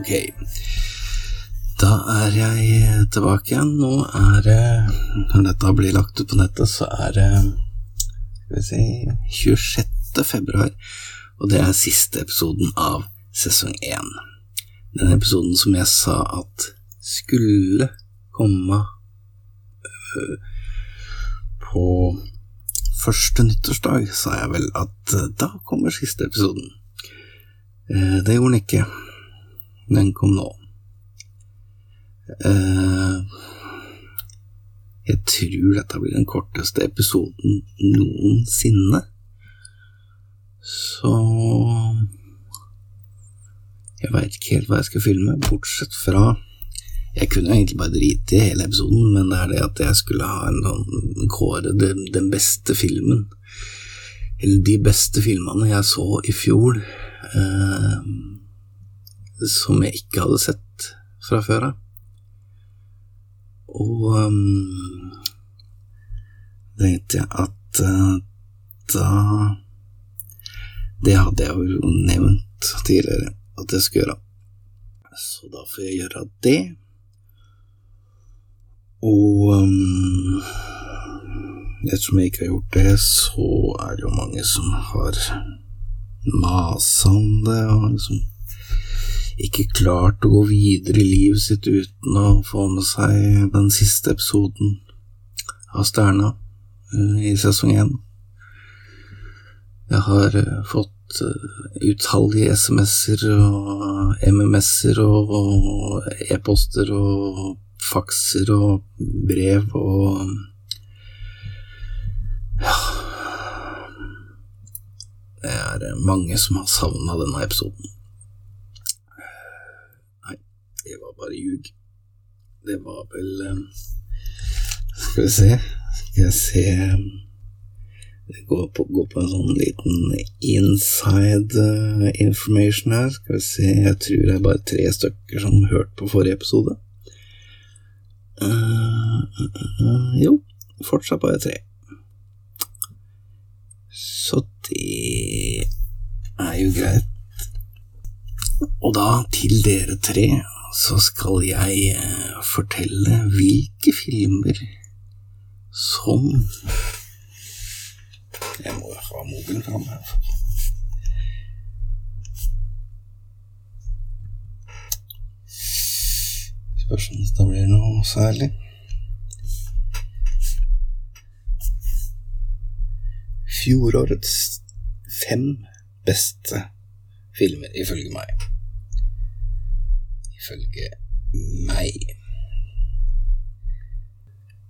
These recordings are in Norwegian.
Ok. Da er jeg tilbake igjen. Nå er det Når dette blir lagt ut på nettet, så er det Skal vi si 26. februar, og det er siste episoden av sesong 1. Den episoden som jeg sa at skulle komme på første nyttårsdag, sa jeg vel at da kommer siste episoden. Eh, det gjorde den ikke. Den kom nå. Eh, jeg tror dette blir den korteste episoden noensinne. Så Jeg veit ikke helt hva jeg skal filme, bortsett fra Jeg kunne egentlig bare drite i hele episoden, men det er det at jeg skulle ha en sånn kåre den, beste filmen. Eller de beste filmene jeg så i fjor, eh, som jeg ikke hadde sett fra før av. Og um, tenkte jeg at uh, da Det hadde jeg jo nevnt tidligere at jeg skulle gjøre. Så da får jeg gjøre det. Og um, ettersom jeg ikke har gjort det, så er det jo mange som har masa om det, og liksom ikke klart å gå videre i livet sitt uten å få med seg den siste episoden av Stjerna i sesong én. Jeg har fått utallige SMS-er og MMS-er og e-poster og fakser og brev og ja Det er mange som har savna denne episoden. Nei, det var ljug. Det var vel Skal vi se Skal jeg se Det går på, går på en sånn liten inside information her. Skal vi se Jeg tror det er bare tre stykker som hørte på forrige episode. Uh, uh, jo, fortsatt bare tre. Så det er jo greit. Og da, til dere tre, så skal jeg fortelle hvilke filmer som Jeg må ha mobilen fram her. Spørs om det blir noe særlig. fjorårets fem beste filmer, ifølge meg. Ifølge meg.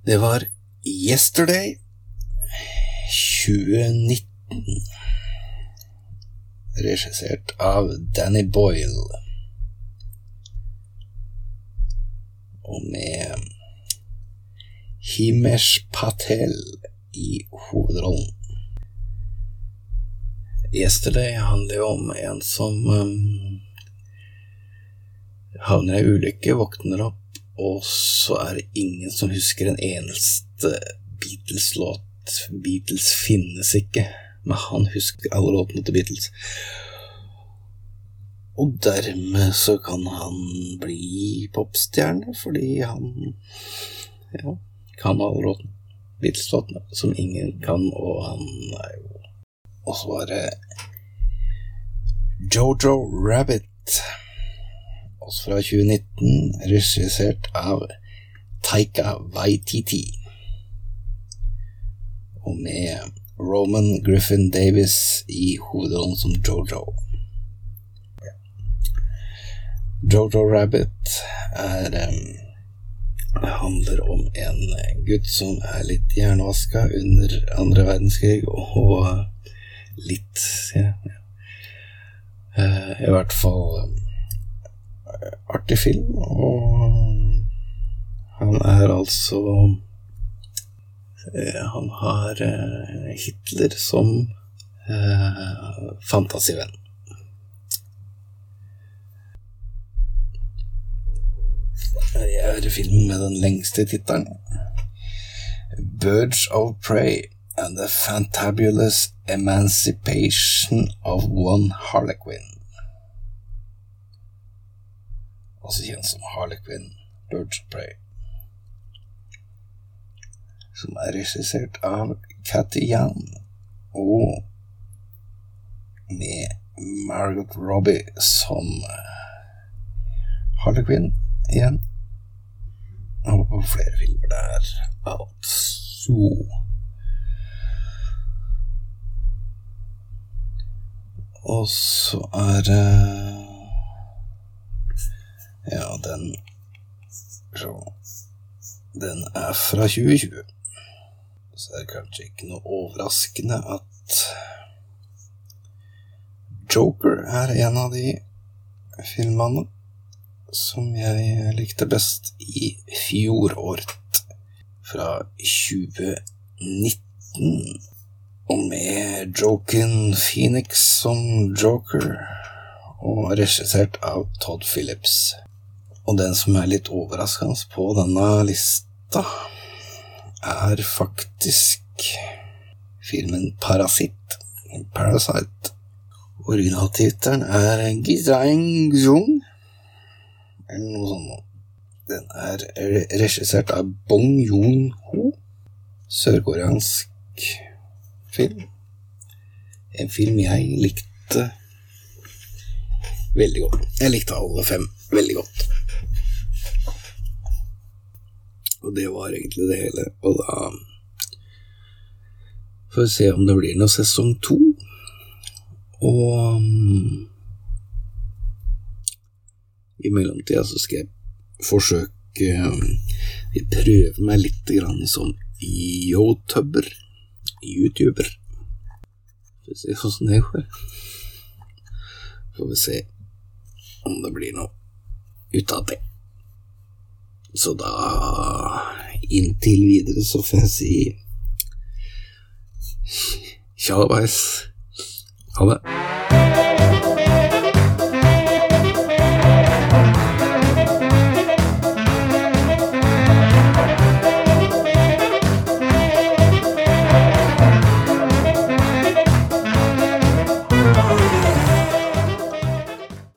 Det var Yesterday 2019, regissert av Danny Boyle, og med Himesh Patel i hovedrollen. Yesterday handler jo om en som um, havner i ulykke, våkner opp, og så er det ingen som husker en eneste Beatles-låt. Beatles finnes ikke, men han husker alle låtene til Beatles. Og dermed så kan han bli popstjerne, fordi han ja, kan alle låtene. Beatles-låtene, som ingen kan, og han er jo og så var det Jojo Rabbit, også fra 2019, regissert av Taika Waititi. Og med Roman Griffin Davis i hovedrollen som Jojo. Jojo Rabbit er um, handler om en gutt som er litt hjernevaska under andre verdenskrig, og litt ja. Uh, I hvert fall artig film, og han er altså uh, Han har uh, Hitler som fantasivenn. Jeg er filmen med den lengste tittelen. Birds of Prey and the Fantabulous Emancipation of One Harlequin. Også kjent som Harlequin Birds of Prey. Som er regissert av Cathy Young, og med Margot Robbie som Harlequin igjen. Og på flere filmer der, altså. Og så er det Ja, den Så Den er fra 2020. Så det er kanskje ikke noe overraskende at Joker er en av de filmene som jeg likte best i fjoråret, fra 2019. Og med Joken Phoenix som joker, og regissert av Todd Phillips. Og den som er litt overraskende på denne lista, er faktisk filmen Parasitt. Parasite. Originaltittelen er Gizaing Zung, eller noe sånt. Den er regissert av Bong Joon-ho, sørkoreansk film. En film jeg likte veldig godt. Jeg likte alle fem veldig godt. Og det var egentlig det hele. Og da får vi se om det blir noe sesong to. Og i mellomtida så skal jeg forsøke Vi prøver meg litt grann som youtubber YouTuber. Får vi se åssen det går. Får vi se om det blir noe ut av det. Så da Inntil videre så får jeg si tjallabais. Ha det.